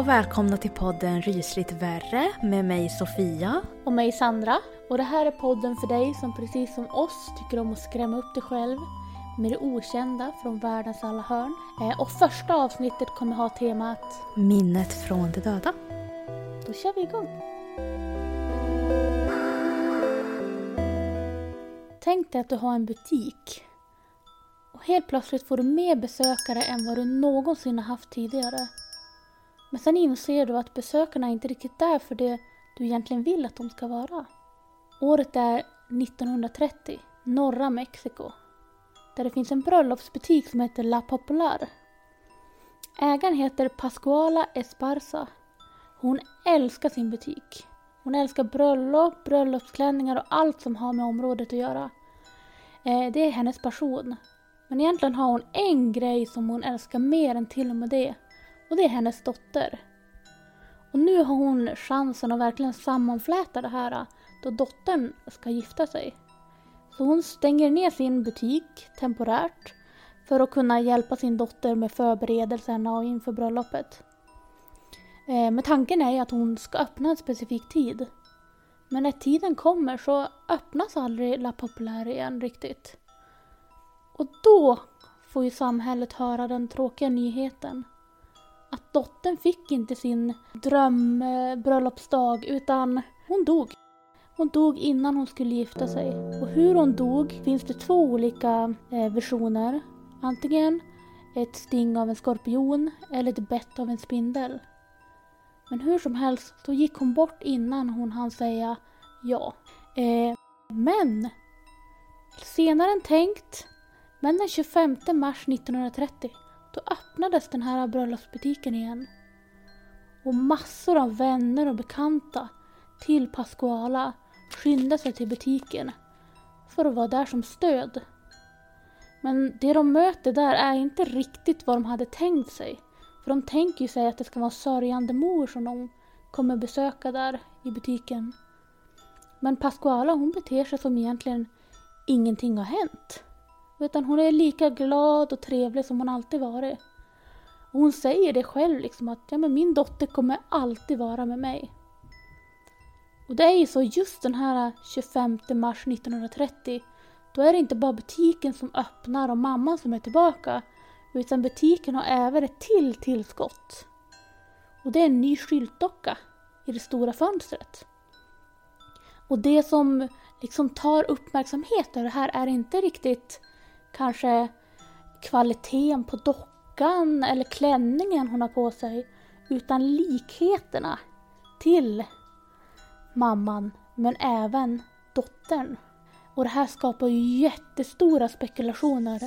och välkomna till podden Rysligt värre med mig Sofia. Och mig Sandra. Och det här är podden för dig som precis som oss tycker om att skrämma upp dig själv med det okända från världens alla hörn. Eh, Och första avsnittet kommer ha temat Minnet från de döda. Då kör vi igång! Tänk dig att du har en butik. Och helt plötsligt får du mer besökare än vad du någonsin har haft tidigare. Men sen inser du att besökarna inte riktigt är för det du egentligen vill att de ska vara. Året är 1930, norra Mexiko. Där det finns en bröllopsbutik som heter La Popular. Ägaren heter Pascuala Esparza. Hon älskar sin butik. Hon älskar bröllop, bröllopsklänningar och allt som har med området att göra. Eh, det är hennes passion. Men egentligen har hon en grej som hon älskar mer än till och med det. Och det är hennes dotter. Och nu har hon chansen att verkligen sammanfläta det här då dottern ska gifta sig. Så hon stänger ner sin butik temporärt för att kunna hjälpa sin dotter med förberedelserna och inför bröllopet. Eh, men tanken är ju att hon ska öppna en specifik tid. Men när tiden kommer så öppnas aldrig La Populaire igen riktigt. Och då får ju samhället höra den tråkiga nyheten. Att dottern fick inte sin drömbröllopsdag utan hon dog. Hon dog innan hon skulle gifta sig. Och hur hon dog finns det två olika eh, versioner. Antingen ett sting av en skorpion eller ett bett av en spindel. Men hur som helst så gick hon bort innan hon hann säga ja. Eh, men senare än tänkt, men den 25 mars 1930 då öppnades den här bröllopsbutiken igen. Och massor av vänner och bekanta till Pascuala skyndade sig till butiken för att vara där som stöd. Men det de möter där är inte riktigt vad de hade tänkt sig. För de tänker ju sig att det ska vara sörjande mor som de kommer besöka där i butiken. Men Pascuala hon beter sig som egentligen ingenting har hänt. Utan hon är lika glad och trevlig som hon alltid varit. Och hon säger det själv liksom att ja, men min dotter kommer alltid vara med mig. Och det är ju så just den här 25 mars 1930 då är det inte bara butiken som öppnar och mamman som är tillbaka utan butiken har även ett till tillskott. Och det är en ny skyltdocka i det stora fönstret. Och det som liksom tar uppmärksamhet av det här är inte riktigt kanske kvaliteten på dockan eller klänningen hon har på sig utan likheterna till mamman men även dottern. Och det här skapar ju jättestora spekulationer.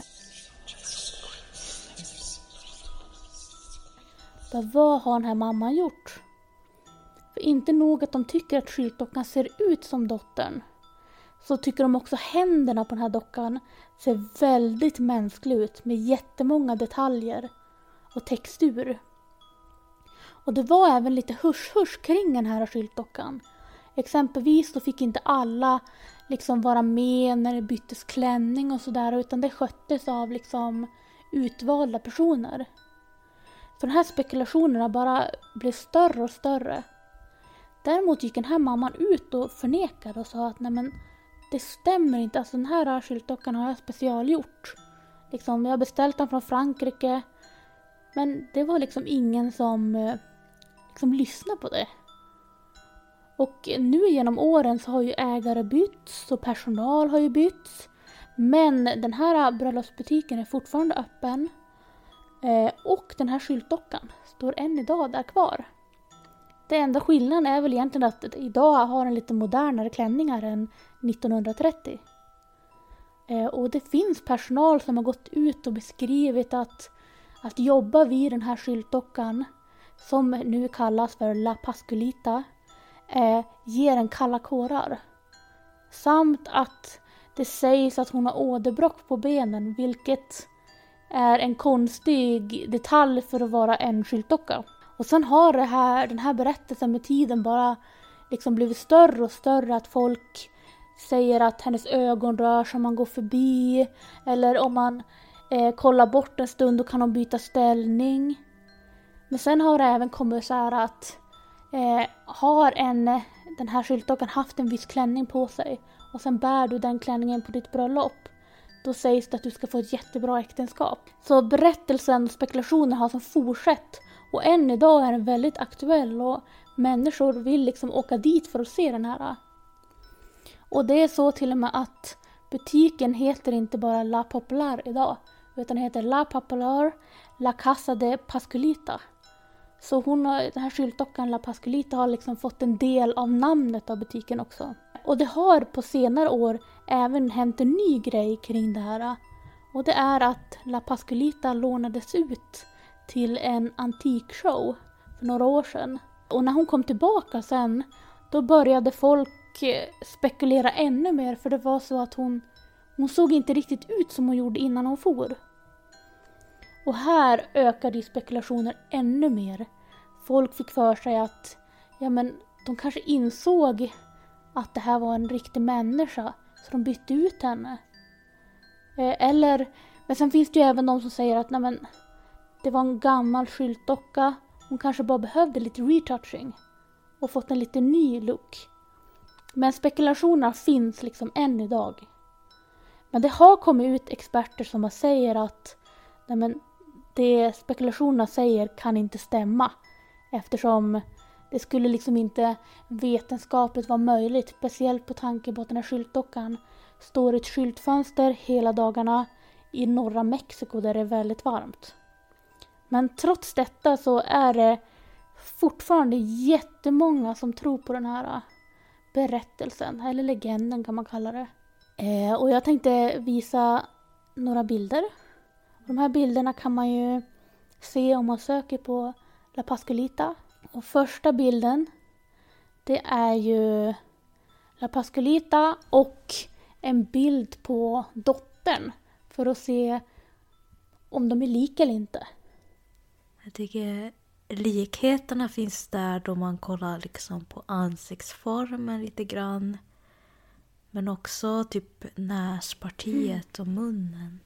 För vad har den här mamman gjort? För inte nog att de tycker att skyltdockan ser ut som dottern så tycker de också händerna på den här dockan ser väldigt mänsklig ut med jättemånga detaljer och textur. Och det var även lite husch-husch kring den här skyltdockan. Exempelvis så fick inte alla liksom vara med när det byttes klänning och sådär utan det sköttes av liksom utvalda personer. Så de här spekulationerna bara blev större och större. Däremot gick den här mamman ut och förnekade och sa att nej men det stämmer inte. Alltså den här skyltdockan har jag specialgjort. Liksom, jag har beställt den från Frankrike. Men det var liksom ingen som eh, liksom lyssnade på det. Och nu genom åren så har ju ägare bytts och personal har ju bytts. Men den här bröllopsbutiken är fortfarande öppen. Eh, och den här skyltdockan står än idag där kvar. Det enda skillnaden är väl egentligen att idag har den lite modernare klänningar än 1930. Eh, och det finns personal som har gått ut och beskrivit att, att jobba vid den här skyltdockan, som nu kallas för La Pasculita, eh, ger en kalla kårar. Samt att det sägs att hon har åderbråck på benen, vilket är en konstig detalj för att vara en skyltdocka. Och sen har det här, den här berättelsen med tiden bara liksom blivit större och större. Att folk säger att hennes ögon rör sig om man går förbi. Eller om man eh, kollar bort en stund då kan hon byta ställning. Men sen har det även kommit så här att eh, har en, den här skyltdockan haft en viss klänning på sig och sen bär du den klänningen på ditt bröllop då sägs det att du ska få ett jättebra äktenskap. Så berättelsen och spekulationen har som fortsatt och än idag är den väldigt aktuell och människor vill liksom åka dit för att se den här. Och det är så till och med att butiken heter inte bara La Popular idag utan heter La Popular La Casa de Pasculita. Så hon har, den här skyltdockan La Pasculita har liksom fått en del av namnet av butiken också. Och det har på senare år även hänt en ny grej kring det här. Och det är att La Pasculita lånades ut till en antikshow för några år sedan. Och när hon kom tillbaka sen, då började folk eh, spekulera ännu mer för det var så att hon, hon såg inte riktigt ut som hon gjorde innan hon for. Och här ökade spekulationer ännu mer. Folk fick för sig att ja, men, de kanske insåg att det här var en riktig människa så de bytte ut henne. Eh, eller, men sen finns det ju även de som säger att nej, men, det var en gammal skyltdocka. Hon kanske bara behövde lite retouching och fått en lite ny look. Men spekulationerna finns liksom än idag. Men det har kommit ut experter som säger att nej men, det spekulationerna säger kan inte stämma. Eftersom det skulle liksom inte vetenskapligt vara möjligt. Speciellt på tanke på att den här skyltdockan står i ett skyltfönster hela dagarna i norra Mexiko där det är väldigt varmt. Men trots detta så är det fortfarande jättemånga som tror på den här äh, berättelsen, eller legenden kan man kalla det. Eh, och jag tänkte visa några bilder. De här bilderna kan man ju se om man söker på La Pascolita. Och första bilden, det är ju La Pascolita och en bild på dottern för att se om de är lika eller inte. Jag tycker likheterna finns där då man kollar liksom på ansiktsformen lite grann. Men också typ näspartiet och munnen.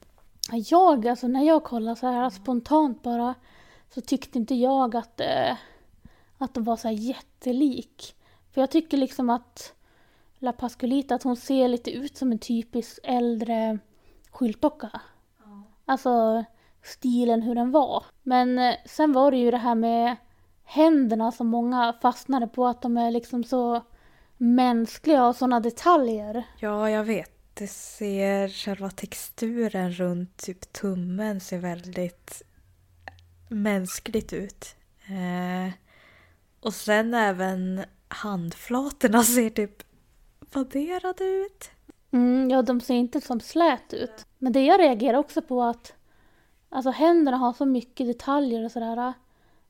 Jag, alltså när jag kollar så här spontant bara så tyckte inte jag att, eh, att de var så här jättelik. För jag tycker liksom att La Pasculita, att hon ser lite ut som en typisk äldre skyltdocka. Ja. Alltså stilen hur den var. Men eh, sen var det ju det här med händerna som många fastnade på att de är liksom så mänskliga och sådana detaljer. Ja, jag vet. Det ser, själva texturen runt typ tummen ser väldigt mänskligt ut. Eh, och sen även handflatorna ser typ vadderade ut. Mm, ja, de ser inte som slät ut. Men det jag reagerar också på att Alltså händerna har så mycket detaljer och sådär.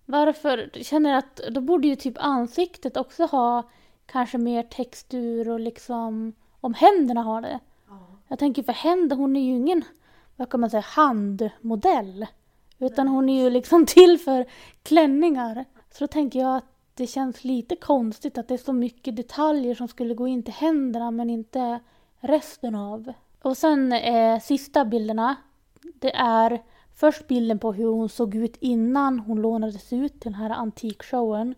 Varför? Jag känner att då borde ju typ ansiktet också ha kanske mer textur och liksom om händerna har det. Ja. Jag tänker för händer, hon är ju ingen, vad kan man säga, handmodell. Utan hon är ju liksom till för klänningar. Så då tänker jag att det känns lite konstigt att det är så mycket detaljer som skulle gå in till händerna men inte resten av. Och sen eh, sista bilderna. Det är Först bilden på hur hon såg ut innan hon lånades ut till den här antikshowen.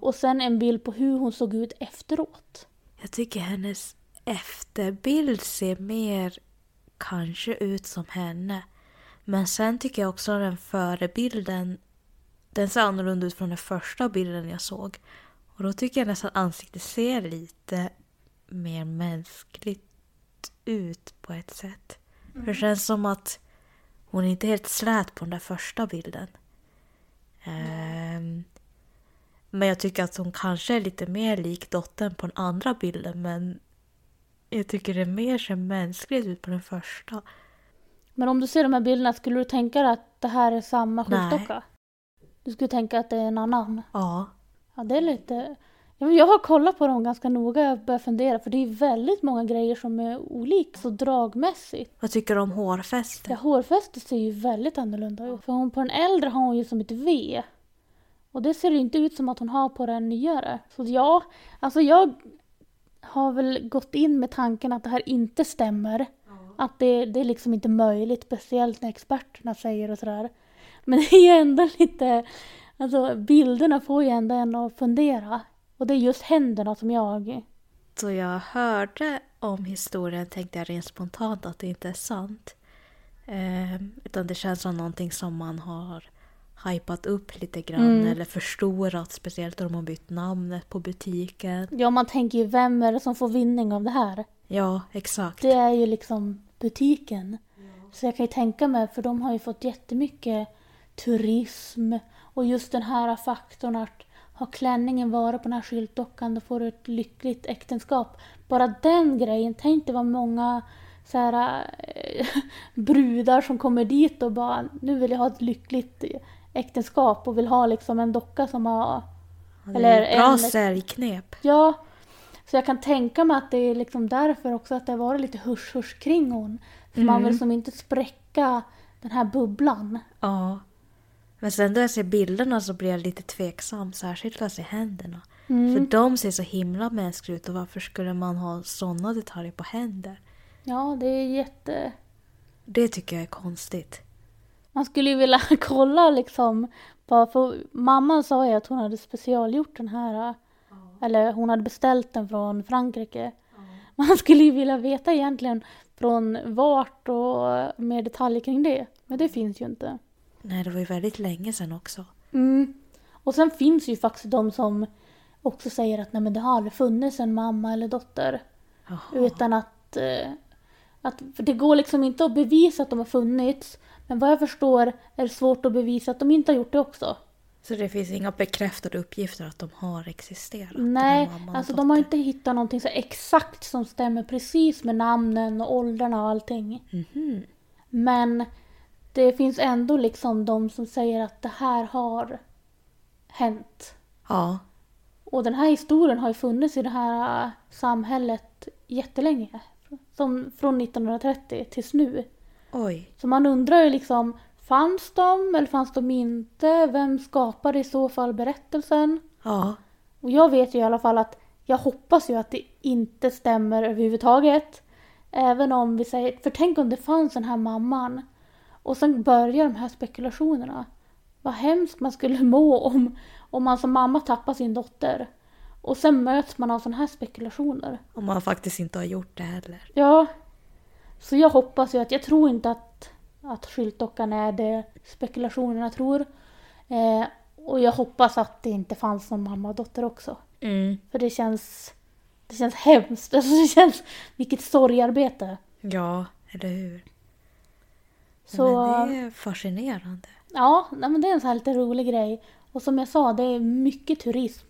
Och sen en bild på hur hon såg ut efteråt. Jag tycker hennes efterbild ser mer kanske ut som henne. Men sen tycker jag också den förebilden, den ser annorlunda ut från den första bilden jag såg. Och då tycker jag nästan att ansiktet ser lite mer mänskligt ut på ett sätt. Mm. För det känns som att hon är inte helt slät på den där första bilden. Mm. men jag tycker att hon kanske är lite mer lik dottern på den andra bilden men jag tycker det mer ser mänskligt ut på den första. Men om du ser de här bilderna, skulle du tänka att det här är samma skyltdocka? Du skulle tänka att det är en annan? Ja. Ja, det är lite... Jag har kollat på dem ganska noga jag börjar fundera för det är väldigt många grejer som är olika så dragmässigt. Vad tycker du om hårfästet? Ja, hårfästet ser ju väldigt annorlunda ut. För hon, på den äldre har hon ju som ett V. Och det ser inte ut som att hon har på den nyare. Så ja, alltså jag har väl gått in med tanken att det här inte stämmer. Mm. Att det, det är liksom inte möjligt, speciellt när experterna säger och sådär. Men det är ju ändå lite Alltså bilderna får ju ändå en att fundera. Och det är just händerna som jag... Då jag hörde om historien tänkte jag rent spontant att det inte är sant. Eh, utan det känns som någonting som man har hypat upp lite grann Mm. eller förstorat. Speciellt om de har bytt namnet på butiken. Ja, man tänker ju vem är det som får vinning av det här? Ja, exakt. Det är ju liksom butiken. Så jag kan ju tänka mig, för de har ju fått jättemycket turism och just den här faktorn att har klänningen varit på den här skyltdockan då får du ett lyckligt äktenskap. Bara den grejen, tänk dig vad många så här, eh, brudar som kommer dit och bara nu vill jag ha ett lyckligt äktenskap och vill ha liksom en docka som har är eller bra en- säljknep. Ja, så jag kan tänka mig att det är liksom därför också att det har varit lite husch-husch kring hon. För man vill som inte spräcka den här bubblan. Ja. Men sen då jag ser bilderna så blir jag lite tveksam. Särskilt när jag ser händerna. Mm. För de ser så himla mänskliga ut och varför skulle man ha sådana detaljer på händer? Ja, det är jätte... Det tycker jag är konstigt. Man skulle ju vilja kolla liksom. Bara för mamman sa ju att hon hade specialgjort den här. Eller hon hade beställt den från Frankrike. Man skulle ju vilja veta egentligen från vart och mer detaljer kring det. Men det finns ju inte. Nej, det var ju väldigt länge sedan också. Mm. Och sen finns ju faktiskt de som också säger att nej men det har aldrig funnits en mamma eller dotter. Jaha. Utan att, eh, att det går liksom inte att bevisa att de har funnits. Men vad jag förstår är det svårt att bevisa att de inte har gjort det också. Så det finns inga bekräftade uppgifter att de har existerat? Nej, alltså de har inte hittat någonting så exakt som stämmer precis med namnen och åldrarna och allting. Mhm. Men det finns ändå liksom de som säger att det här har hänt. Ja. Och den här historien har ju funnits i det här äh, samhället jättelänge. Som från 1930 tills nu. Oj. Så man undrar ju liksom, fanns de eller fanns de inte? Vem skapade i så fall berättelsen? Ja. Och jag vet ju i alla fall att jag hoppas ju att det inte stämmer överhuvudtaget. Även om vi säger, för tänk om det fanns den här mamman. Och sen börjar de här spekulationerna. Vad hemskt man skulle må om, om man som mamma tappar sin dotter. Och sen möts man av sådana här spekulationer. Om man faktiskt inte har gjort det heller. Ja. Så jag hoppas ju att, jag tror inte att, att skyltdockan är det spekulationerna tror. Eh, och jag hoppas att det inte fanns någon mamma och dotter också. Mm. För det känns, det känns hemskt. Alltså det känns, vilket sorgarbete. Ja, eller hur? Så, Men det är fascinerande. ja, men det är en här lite rolig grej. Och som jag sa, det är mycket turism.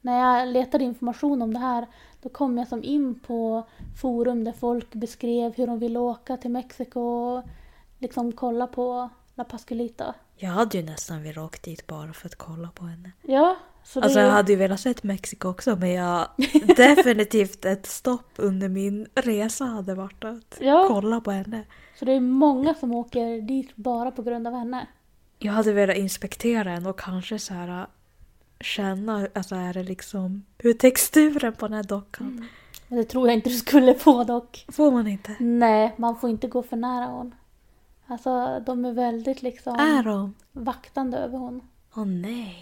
När jag letade information om det här, då kom jag som in på forum där folk beskrev hur de ville åka till Mexiko och liksom kolla på La Pascualita. Jag hade ju nästan velat åka dit bara för att kolla på henne. Ja, så det, Alltså jag hade ju velat sett Mexiko också men jag definitivt ett stopp under min resa hade varit att Ja. kolla på henne. så det är många som åker dit bara på grund av henne. Jag hade velat inspektera henne och kanske så här känna, alltså är det liksom, hur texturen på den här dockan? Men det tror jag inte du skulle få dock. Får man inte? Nej, man får inte gå för nära hon. Alltså de är väldigt liksom Är de? vaktande över hon. Åh nej.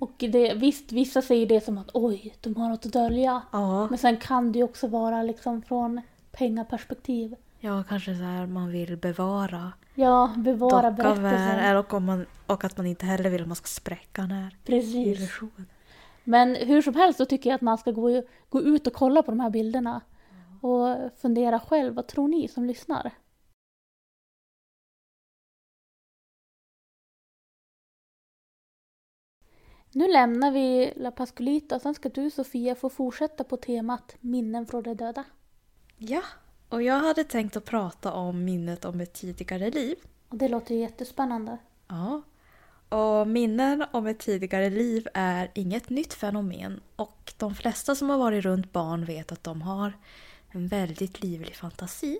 Och det, visst, vissa säger det som att oj, de har något att dölja. Ja, Men sen kan det ju också vara liksom från pengaperspektiv. ja kanske så här man vill bevara Ja, bevara väl, berättelsen. eller om man, och att man inte heller vill att man ska spräcka den här Precis. illusionen. Men hur som helst så tycker jag att man ska gå, gå ut och kolla på de här bilderna. Och fundera själv, vad tror ni som lyssnar? Nu lämnar vi La Pascualita och sen ska du Sofia få fortsätta på temat minnen från de döda. Ja, och jag hade tänkt att prata om minnet om ett tidigare liv. Och det låter ju jättespännande. Ja. Och minnen om ett tidigare liv är inget nytt fenomen och de flesta som har varit runt barn vet att de har en väldigt livlig fantasi.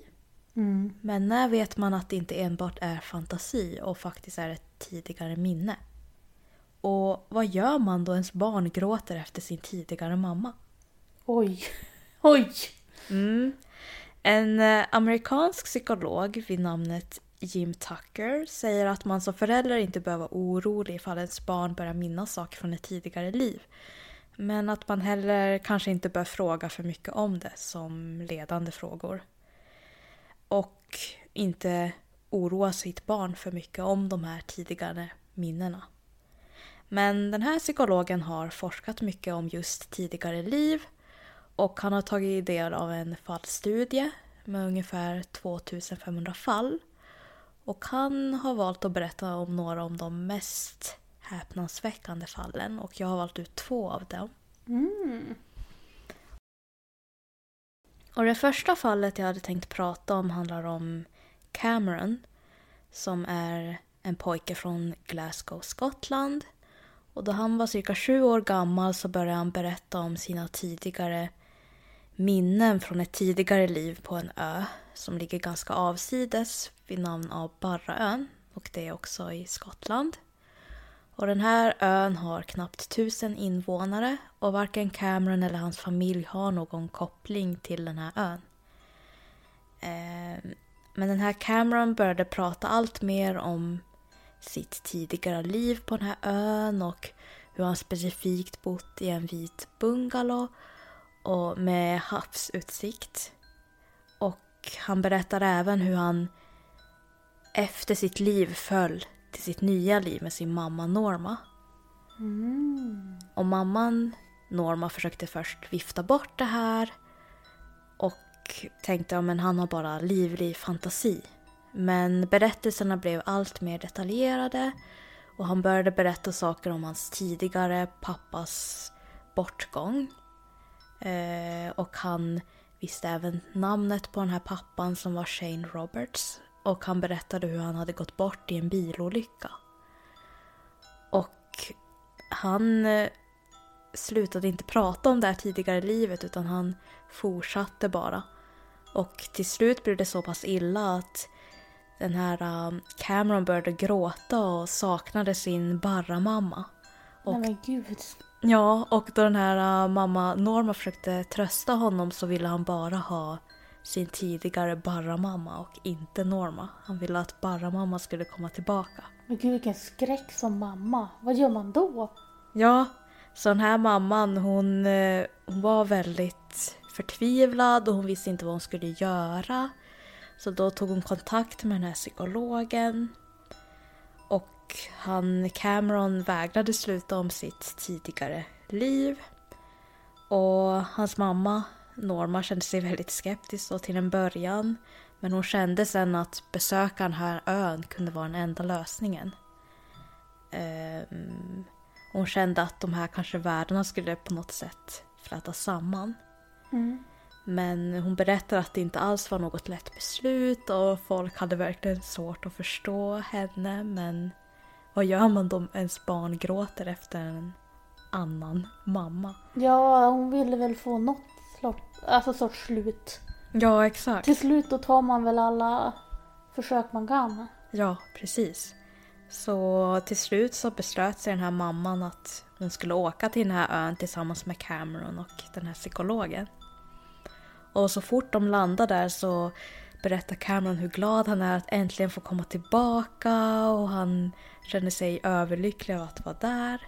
Mm. Men när vet man att det inte enbart är fantasi och faktiskt är ett tidigare minne? Och vad gör man då ens barn gråter efter sin tidigare mamma? Oj, oj! Mm. En eh, amerikansk psykolog vid namnet Jim Tucker säger att man som förälder inte behöver vara orolig ifall ens barn börjar minnas saker från ett tidigare liv. Men att man heller kanske inte bör fråga för mycket om det som ledande frågor. Och inte oroa sitt barn för mycket om de här tidigare minnena. Men den här psykologen har forskat mycket om just tidigare liv och han har tagit del av en fallstudie med ungefär 2500 fall. Och han har valt att berätta om några av de mest häpnadsväckande fallen och jag har valt ut två av dem. Mm. Och det första fallet jag hade tänkt prata om handlar om Cameron som är en pojke från Glasgow, Skottland. Och då han var cirka sju år gammal så började han berätta om sina tidigare minnen från ett tidigare liv på en ö som ligger ganska avsides vid namn av Barraön och det är också i Skottland. Och den här ön har knappt tusen invånare och varken Cameron eller hans familj har någon koppling till den här ön. Ehm, men den här Cameron började prata allt mer om sitt tidigare liv på den här ön och hur han specifikt bott i en vit bungalow och med havsutsikt. Och han berättar även hur han efter sitt liv föll till sitt nya liv med sin mamma Norma. Mm. Och mamman Norma försökte först vifta bort det här och tänkte att han har bara livlig fantasi. Men berättelserna blev allt mer detaljerade och han började berätta saker om hans tidigare pappas bortgång. Eh, och han visste även namnet på den här pappan som var Shane Roberts. Och han berättade hur han hade gått bort i en bilolycka. Och han eh, slutade inte prata om det här tidigare livet utan han fortsatte bara. Och till slut blev det så pass illa att den här um, Cameron började gråta och saknade sin barramamma. Och, Nej men gud. ja, och då den här uh, mamma Norma försökte trösta honom så ville han bara ha sin tidigare barramamma och inte Norma. Han ville att barramamma skulle komma tillbaka. Men gud vilken skräck som mamma. Vad gör man då? Ja, så den här mamman hon, eh, hon var väldigt förtvivlad och hon visste inte vad hon skulle göra. Så då tog hon kontakt med den här psykologen. Och han, Cameron vägrade sluta om sitt tidigare liv. Och hans mamma Norma kände sig väldigt skeptisk då till en början. Men hon kände sen att besöka den här ön kunde vara den enda lösningen. Um, hon kände att de här kanske världarna skulle på något sätt flätas samman. Mm. Men hon berättar att det inte alls var något lätt beslut och folk hade verkligen svårt att förstå henne. Men vad gör man då ens barn gråter efter en annan mamma? Ja, hon ville väl få något sorts, alltså sorts slut. Ja, exakt. Till slut då tar man väl alla försök man kan. Ja, precis. Så till slut så beslöt sig den här mamman att hon skulle åka till den här ön tillsammans med Cameron och den här psykologen. Och så fort de landar där så berättar Cameron hur glad han är att äntligen få komma tillbaka och han känner sig överlycklig av att vara där.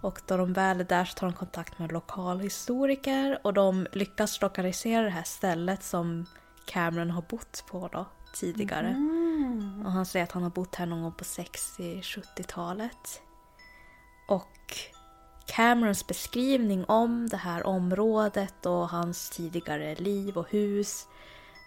Och då de väl är där så tar de kontakt med lokalhistoriker och de lyckas lokalisera det här stället som Cameron har bott på då tidigare. Mm. Och han säger att han har bott här någon gång på 60-70-talet. Och Camerons beskrivning om det här området och hans tidigare liv och hus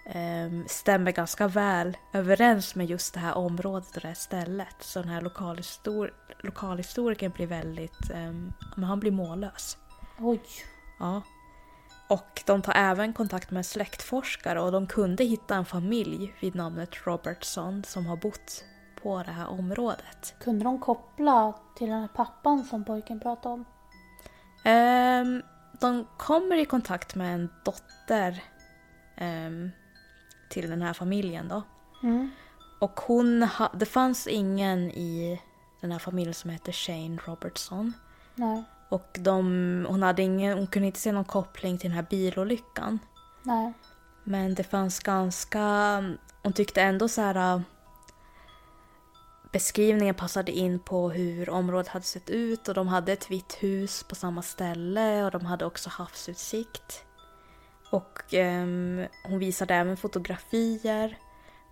ehm, stämmer ganska väl överens med just det här området och det här stället. Så den här lokalhistor- lokalhistorikern blir väldigt, um, men han blir mållös. Oj. Ja. Och de tar även kontakt med släktforskare och de kunde hitta en familj vid namnet Robertson som har bott på det här området. Kunde de koppla till den här pappan som pojken pratade om? Ehm, de kommer i kontakt med en dotter ehm, till den här familjen då. Mm. Och hon ha, det fanns ingen i den här familjen som heter Shane Robertson. Nej. Och de, hon, hade ingen, hon kunde inte se någon koppling till den här bilolyckan. Nej. Men det fanns ganska... Hon tyckte ändå så här... beskrivningen passade in på hur området hade sett ut och de hade ett vitt hus på samma ställe och de hade också havsutsikt. Och ehm, hon visade även fotografier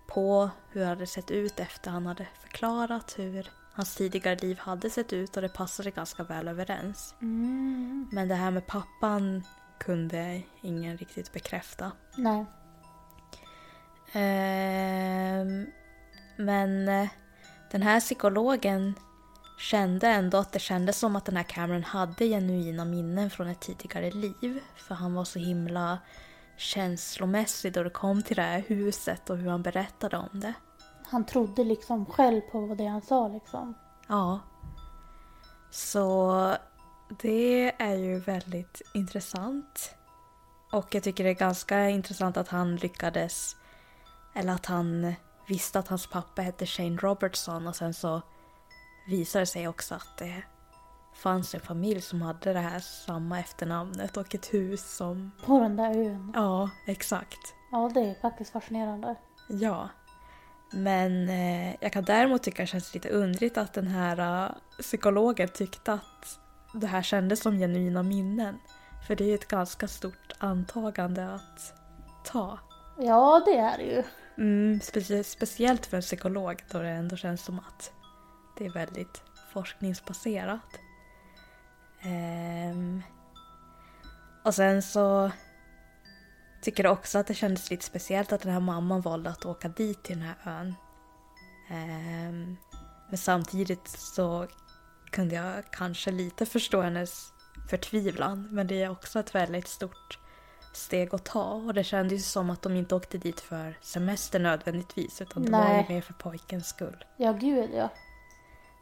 på hur det hade sett ut efter han hade förklarat hur hans tidigare liv hade sett ut och det passade ganska väl överens. Mm. Men det här med pappan kunde ingen riktigt bekräfta. Nej. Ehm, men eh, den här psykologen kände ändå att det kändes som att den här Cameron hade genuina minnen från ett tidigare liv. För han var så himla känslomässig då det kom till det här huset och hur han berättade om det. Han trodde liksom själv på det han sa liksom. Ja. Så det är ju väldigt intressant. Och jag tycker det är ganska intressant att han lyckades, eller att han visste att hans pappa hette Shane Robertson och sen så visade det sig också att det fanns en familj som hade det här samma efternamnet och ett hus som... På den där ön. Ja, exakt. Ja, det är faktiskt fascinerande. Ja. Men eh, jag kan däremot tycka det känns lite undrigt att den här eh, psykologen tyckte att det här kändes som genuina minnen. För det är ju ett ganska stort antagande att ta. Ja, det är det ju. Mm, specie- speciellt för en psykolog då det ändå känns som att det är väldigt forskningsbaserat. Um, och sen så tycker jag också att det kändes lite speciellt att den här mamman valde att åka dit till den här ön. Um, men samtidigt så kunde jag kanske lite förstå hennes förtvivlan. Men det är också ett väldigt stort steg att ta. Och det kändes ju som att de inte åkte dit för semester nödvändigtvis. Utan det var Nej. ju mer för pojkens skull. Ja, gud ja.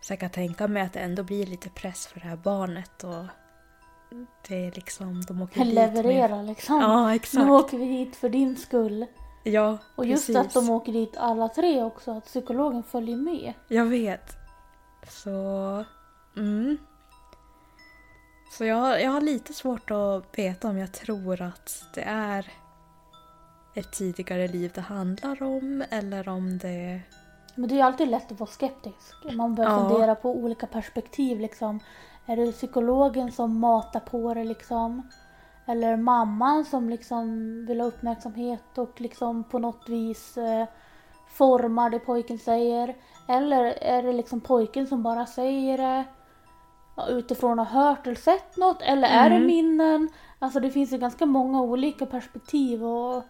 Så jag kan tänka mig att det ändå blir lite press för det här barnet. Och det är liksom, de åker dit med... Leverera liksom. Ja, Nu exakt. åker vi hit för din skull. Ja, Och just precis. att de åker dit alla tre också, att psykologen följer med. Jag vet. Så... Mm. Så jag, jag har lite svårt att veta om jag tror att det är ett tidigare liv det handlar om eller om det... Men det är ju alltid lätt att vara skeptisk. Man börjar Ja. fundera på olika perspektiv liksom. Är det psykologen som matar på det liksom? Eller mamman som liksom vill ha uppmärksamhet och liksom på något vis eh, formar det pojken säger? Eller är det liksom pojken som bara säger det utifrån att ha hört eller sett något? Eller är det Mm. minnen? Alltså det finns ju ganska många olika perspektiv och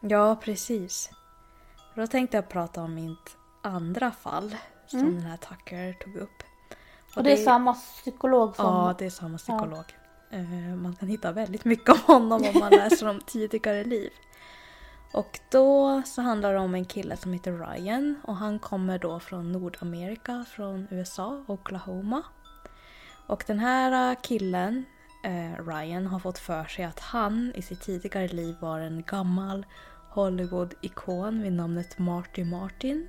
Ja, precis. Och Då tänkte jag prata om mitt andra fall som Mm. den här Tucker tog upp. Och det är samma psykolog som... Ja, det är samma psykolog. Eh, Man kan hitta väldigt mycket om honom om man läser om tidigare liv. Och då så handlar det om en kille som heter Ryan och han kommer då från Nordamerika, från USA, Oklahoma. Och den här eh, killen, eh, Ryan, har fått för sig att han i sitt tidigare liv var en gammal Hollywood-ikon vid namnet Marty Martin.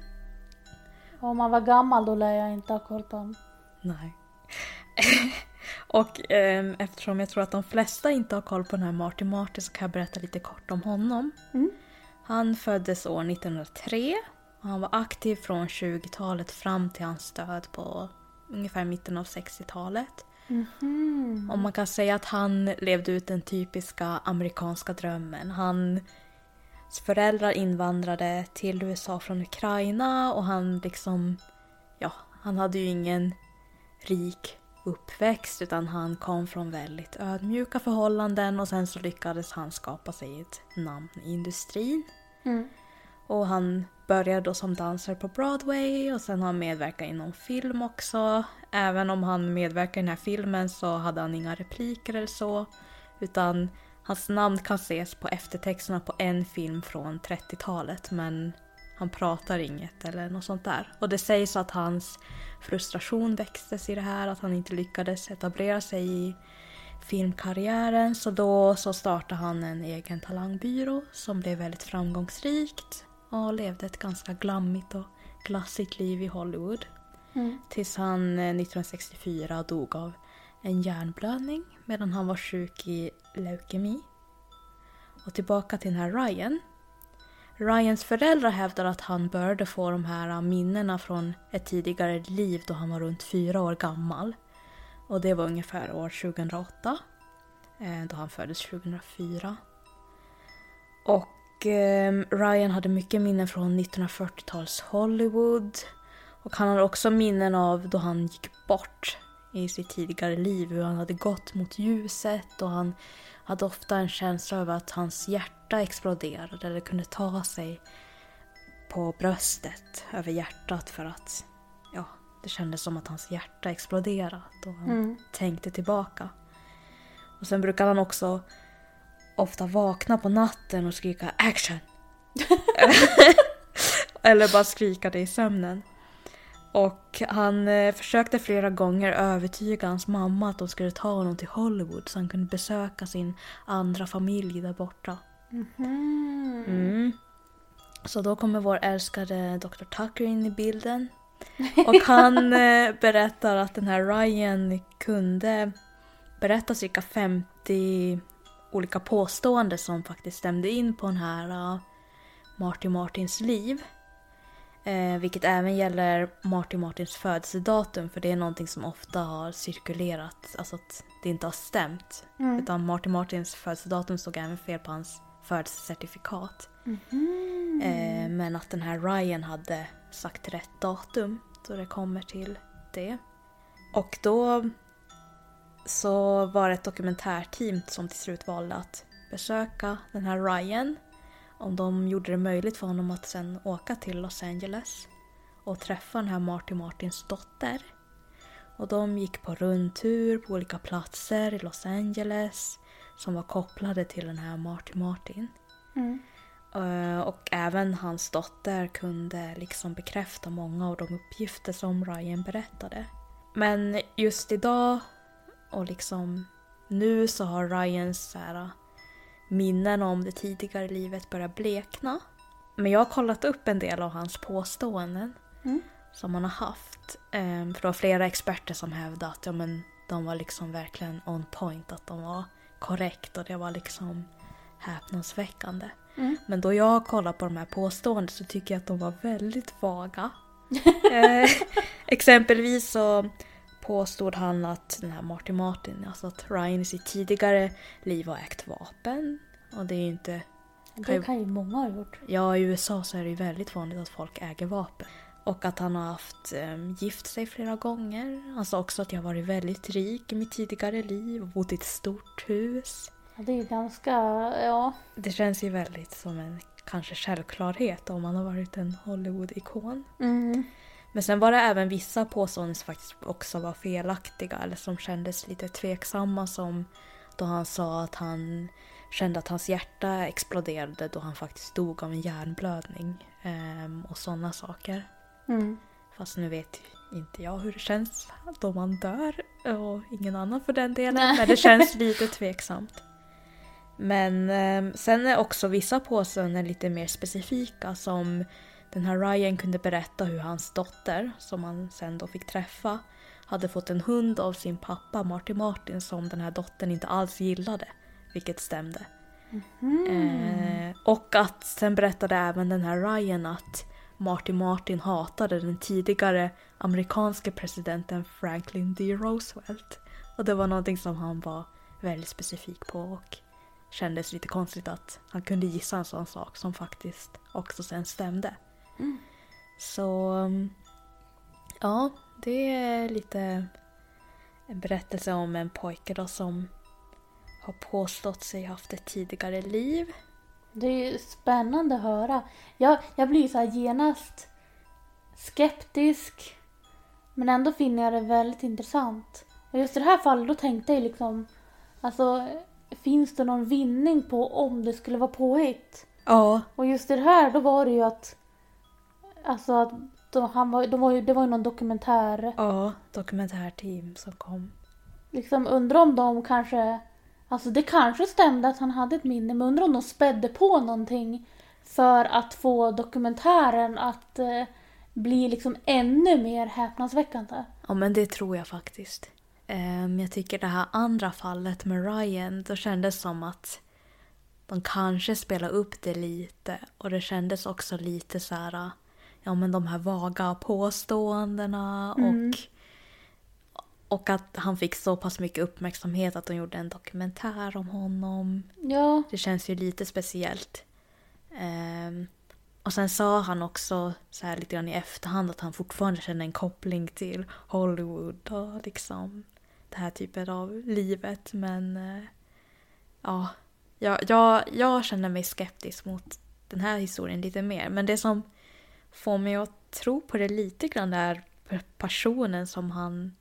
Om man var gammal då lär jag inte ha koll på honom. Nej. och ehm, eftersom jag tror att de flesta inte har koll på den här Marty Marty så kan jag berätta lite kort om honom. Mm. Han föddes år 1903 och han var aktiv från 20-talet fram till hans död på ungefär mitten av 60-talet. Mhm. Och man kan säga att han levde ut den typiska amerikanska drömmen. Han, hans föräldrar invandrade till USA från Ukraina och han liksom, ja, han hade ju ingen rik uppväxt utan han kom från väldigt ödmjuka förhållanden och sen så lyckades han skapa sig ett namn i industrin. Mm. Och han började då som dansare på Broadway och sen har han medverkat i någon film också. Även om han medverkar i den här filmen så hade han inga repliker eller så. Utan hans namn kan ses på eftertexterna på en film från 30-talet men han pratar inget eller något sånt där. Och det sägs att hans frustration växtes i det här, att han inte lyckades etablera sig i filmkarriären. Så då så startade han en egen talangbyrå som blev väldigt framgångsrikt och levde ett ganska glammigt och glassigt liv i Hollywood. Mm. Tills han eh, 1964 dog av en hjärnblödning medan han var sjuk i leukemi. Och tillbaka till den här Ryan. Ryans föräldrar hävdar att han började få de här minnena från ett tidigare liv då han var runt fyra år gammal. Och det var ungefär år 2008. eh, Då han föddes 2004. Och eh, Ryan hade mycket minnen från 1940-tals Hollywood. Och han hade också minnen av då han gick bort i sitt tidigare liv. Hur han hade gått mot ljuset och han hade ofta en känsla av att hans hjärta exploderade eller kunde ta sig på bröstet över hjärtat för att ja, det kändes som att hans hjärta exploderade och han Mm. tänkte tillbaka. Och sen brukade han också ofta vakna på natten och skrika action. Eller bara skrika det i sömnen. Och han eh, försökte flera gånger övertyga hans mamma att de skulle ta honom till Hollywood så han kunde besöka sin andra familj där borta. Mhm. Mm. Så då kommer vår älskade Dr. Tucker in i bilden. Och han eh, berättar att den här Ryan kunde berätta cirka 50 olika påståenden som faktiskt stämde in på den här uh, Marty Martins liv. Eh, vilket även gäller Marty Martins födelsedatum för det är någonting som ofta har cirkulerat, alltså att det inte har stämt. Mm. Utan Marty Martins födelsedatum stod även fel på hans födelsecertifikat. Mhm. Eh, men att den här Ryan hade sagt rätt datum då det kommer till det. Och då så var det ett dokumentärteam som till slut valde att besöka den här Ryan. Om de gjorde det möjligt för honom att sen åka till Los Angeles och träffa den här Marty Martins dotter. Och de gick på rundtur på olika platser i Los Angeles som var kopplade till den här Marty Martin. Mm. Eh, Och även hans dotter kunde liksom bekräfta många av de uppgifter som Ryan berättade. Men just idag och liksom nu så har Ryans så här, minnen om det tidigare livet börjat blekna. Men jag har kollat upp en del av hans påståenden Mm. som han har haft. Ehm, För det var flera experter som hävdade att ja, men, de var liksom verkligen on point, att de var korrekt och det var liksom häpnadsväckande. Mm. Men då jag har kollat på de här påståendena så tycker jag att de var väldigt vaga. eh, exempelvis så påstod han att den här Martin Martin, alltså att Ryan i sitt tidigare liv har ägt vapen. Och det är ju inte... Det kan ju många ha gjort. Ja, i USA så är det ju väldigt vanligt att folk äger vapen. Och att han har haft eh, gift sig flera gånger. Han sa också att jag har varit väldigt rik i mitt tidigare liv och bott i ett stort hus. Ja, det är ju ganska, ja. Det känns ju väldigt som en kanske självklarhet om man har varit en Hollywood-ikon. Mm. Men sen var det även vissa påståenden som faktiskt också var felaktiga eller som kändes lite tveksamma som då han sa att han kände att hans hjärta exploderade då han faktiskt dog av en hjärnblödning ehm, och sådana saker. Mm. Fast nu vet inte jag hur det känns då man dör och ingen annan för den delen. Nej. Men det känns lite tveksamt. Men eh, sen är också vissa påståenden lite mer specifika som den här Ryan kunde berätta hur hans dotter, som han sen då fick träffa, hade fått en hund av sin pappa Marty Martin som den här dottern inte alls gillade. Vilket stämde. Eh, och att sen berättade även den här Ryan att Marty Martin hatade den tidigare amerikanske presidenten Franklin D. Roosevelt. Och det var någonting som han var väldigt specifik på och kändes lite konstigt att han kunde gissa en sån sak som faktiskt också sen stämde. Mm. Så ja, det är lite en berättelse om en pojke då som har påstått sig haft ett tidigare liv. Det är ju spännande att höra. Jag, jag blir så här genast skeptisk. Men ändå finner jag det väldigt intressant. Och just i det här fallet då tänkte jag liksom, alltså finns det någon vinning på om det skulle vara påhitt? Ja, Och just i det här då var det ju att, alltså att då, han var, då var ju, det var ju någon dokumentär. ja, dokumentärteam som kom. Liksom undrar om de kanske, alltså det kanske stämde att han hade ett minne men undrar om de spädde på någonting för att få dokumentären att eh, bli liksom ännu mer häpnadsväckande. Ja, men det tror jag faktiskt. Um, jag tycker det här andra fallet med Ryan, då kändes som att de kanske spelar upp det lite och det kändes också lite så här, ja men de här vaga påståendena Mm. och och att han fick så pass mycket uppmärksamhet att de gjorde en dokumentär om honom. Ja, Det känns ju lite speciellt. Ehm, och sen sa han också så här lite grann i efterhand att han fortfarande känner en koppling till Hollywood och liksom det här typen av livet. Men eh, ja, jag, jag, jag känner mig skeptisk mot den här historien lite mer. Men det som får mig att tro på det lite grann är personen som han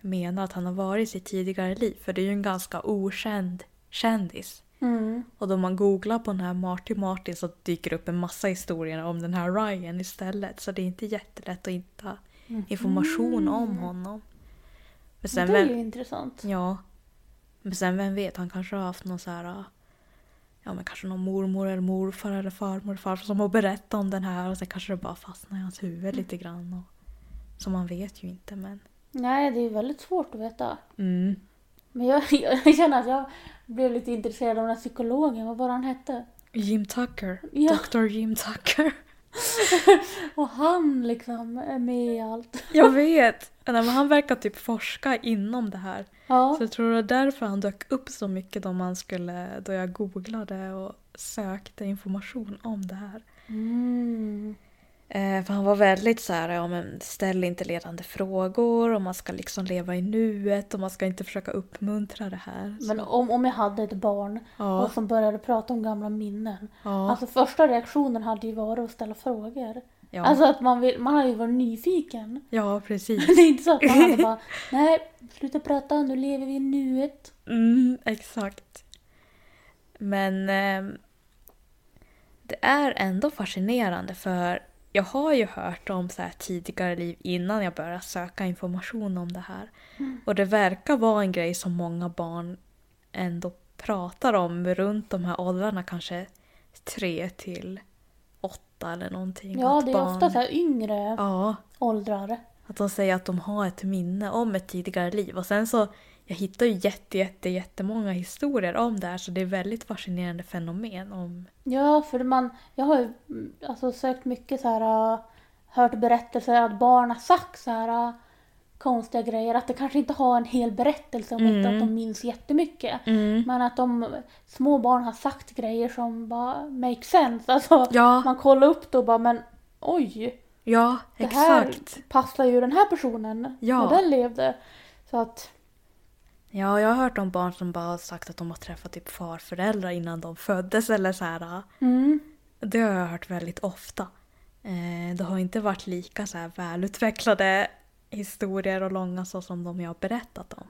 menar att han har varit i sitt tidigare liv. För det är ju en ganska okänd kändis. mm. Och då man googlar på den här Marty Martin så dyker det upp en massa historier om den här Ryan istället. Så det är inte jättelätt att hitta information om honom. Men sen Mm. det är ju vem, intressant. ja. Men sen vem vet, han kanske har haft någon så här... Ja men kanske någon mormor eller morfar eller farmor eller farfar som har berättat om den här och sen kanske det bara fastnar i hans huvud lite grann. Och, så man vet ju inte men... Nej, det är väldigt svårt att veta. Mm. Men jag, jag känner att jag blev lite intresserad av den här psykologen. Vad var han hette? Jim Tucker. Ja. Dr. Jim Tucker. Och han liksom är med i allt. Jag vet! Nej, men han verkar typ forska inom det här. Ja. Så jag tror det var därför han dök upp så mycket då, man skulle, då jag googlade och sökte information om det här. Mm. Eh, för han var väldigt så här, ja men ställ inte ledande frågor och man ska liksom leva i nuet och man ska inte försöka uppmuntra det här. Men om, om jag hade ett barn Ja, och som började prata om gamla minnen. ja, Alltså första reaktionen hade ju varit att ställa frågor. ja, Alltså att man, vill, man hade ju varit nyfiken. ja precis. Det är inte så att man hade bara nej, sluta prata, nu lever vi i nuet. Mm, exakt. Men ehm, det är ändå fascinerande för jag har ju hört om så tidigare liv innan jag började söka information om det här. Och det verkar vara en grej som många barn ändå pratar om runt de här åldrarna, kanske tre till åtta eller någonting. Ja, Att det är barn- ofta så här yngre Ja, åldrar. att de säger att de har ett minne om ett tidigare liv. Och sen så, jag hittar ju jätte, jätte, jättemånga historier om det här så det är väldigt fascinerande fenomen om... Ja, för man, jag har ju mm, alltså, sökt mycket så här, äh, hört berättelser att barn har sagt så här äh, konstiga grejer. Att det kanske inte har en hel berättelse om inte Mm. att de minns jättemycket. Men att de små barn har sagt grejer som bara make sense. Alltså, Ja, man kollar upp det och bara men oj, ja, det här exakt. passar ju den här personen Ja. när den levde. Så att, Ja, jag har hört om barn som bara har sagt att de har träffat typ farföräldrar innan de föddes eller så här. mm, Det har jag hört väldigt ofta. Eh, det har inte varit lika så här välutvecklade historier och långa så som de jag har berättat om.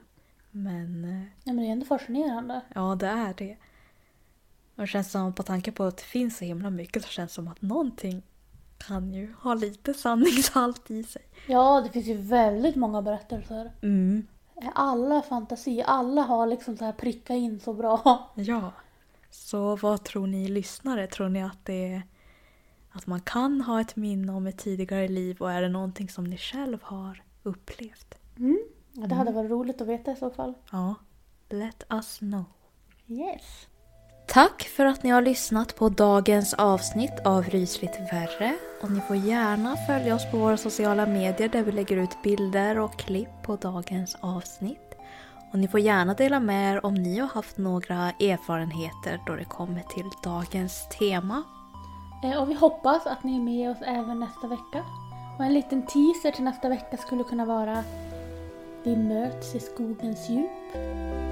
Men eh, ja, men det är ändå fascinerande. Ja, det är det. Och det känns som, på tanke på att det finns så himla mycket, så känns det som att någonting kan ju ha lite sanningshalt i sig. Ja, det finns ju väldigt många berättelser. Mm. Alla fantasi, alla har liksom så här prickat in så bra. Ja. Så vad tror ni lyssnare? Tror ni att det är att man kan ha ett minne om ett tidigare liv och är det någonting som ni själv har upplevt? Mm. Ja, det hade varit roligt att veta i så fall. Ja. Let us know. Yes. Tack för att ni har lyssnat på dagens avsnitt av Rysligt värre. Och ni får gärna följa oss på våra sociala medier där vi lägger ut bilder och klipp på dagens avsnitt. Och ni får gärna dela med er om ni har haft några erfarenheter då det kommer till dagens tema. Eh, och vi hoppas att ni är med oss även nästa vecka. Och en liten teaser till nästa vecka skulle kunna vara Vi möts i skogens djup.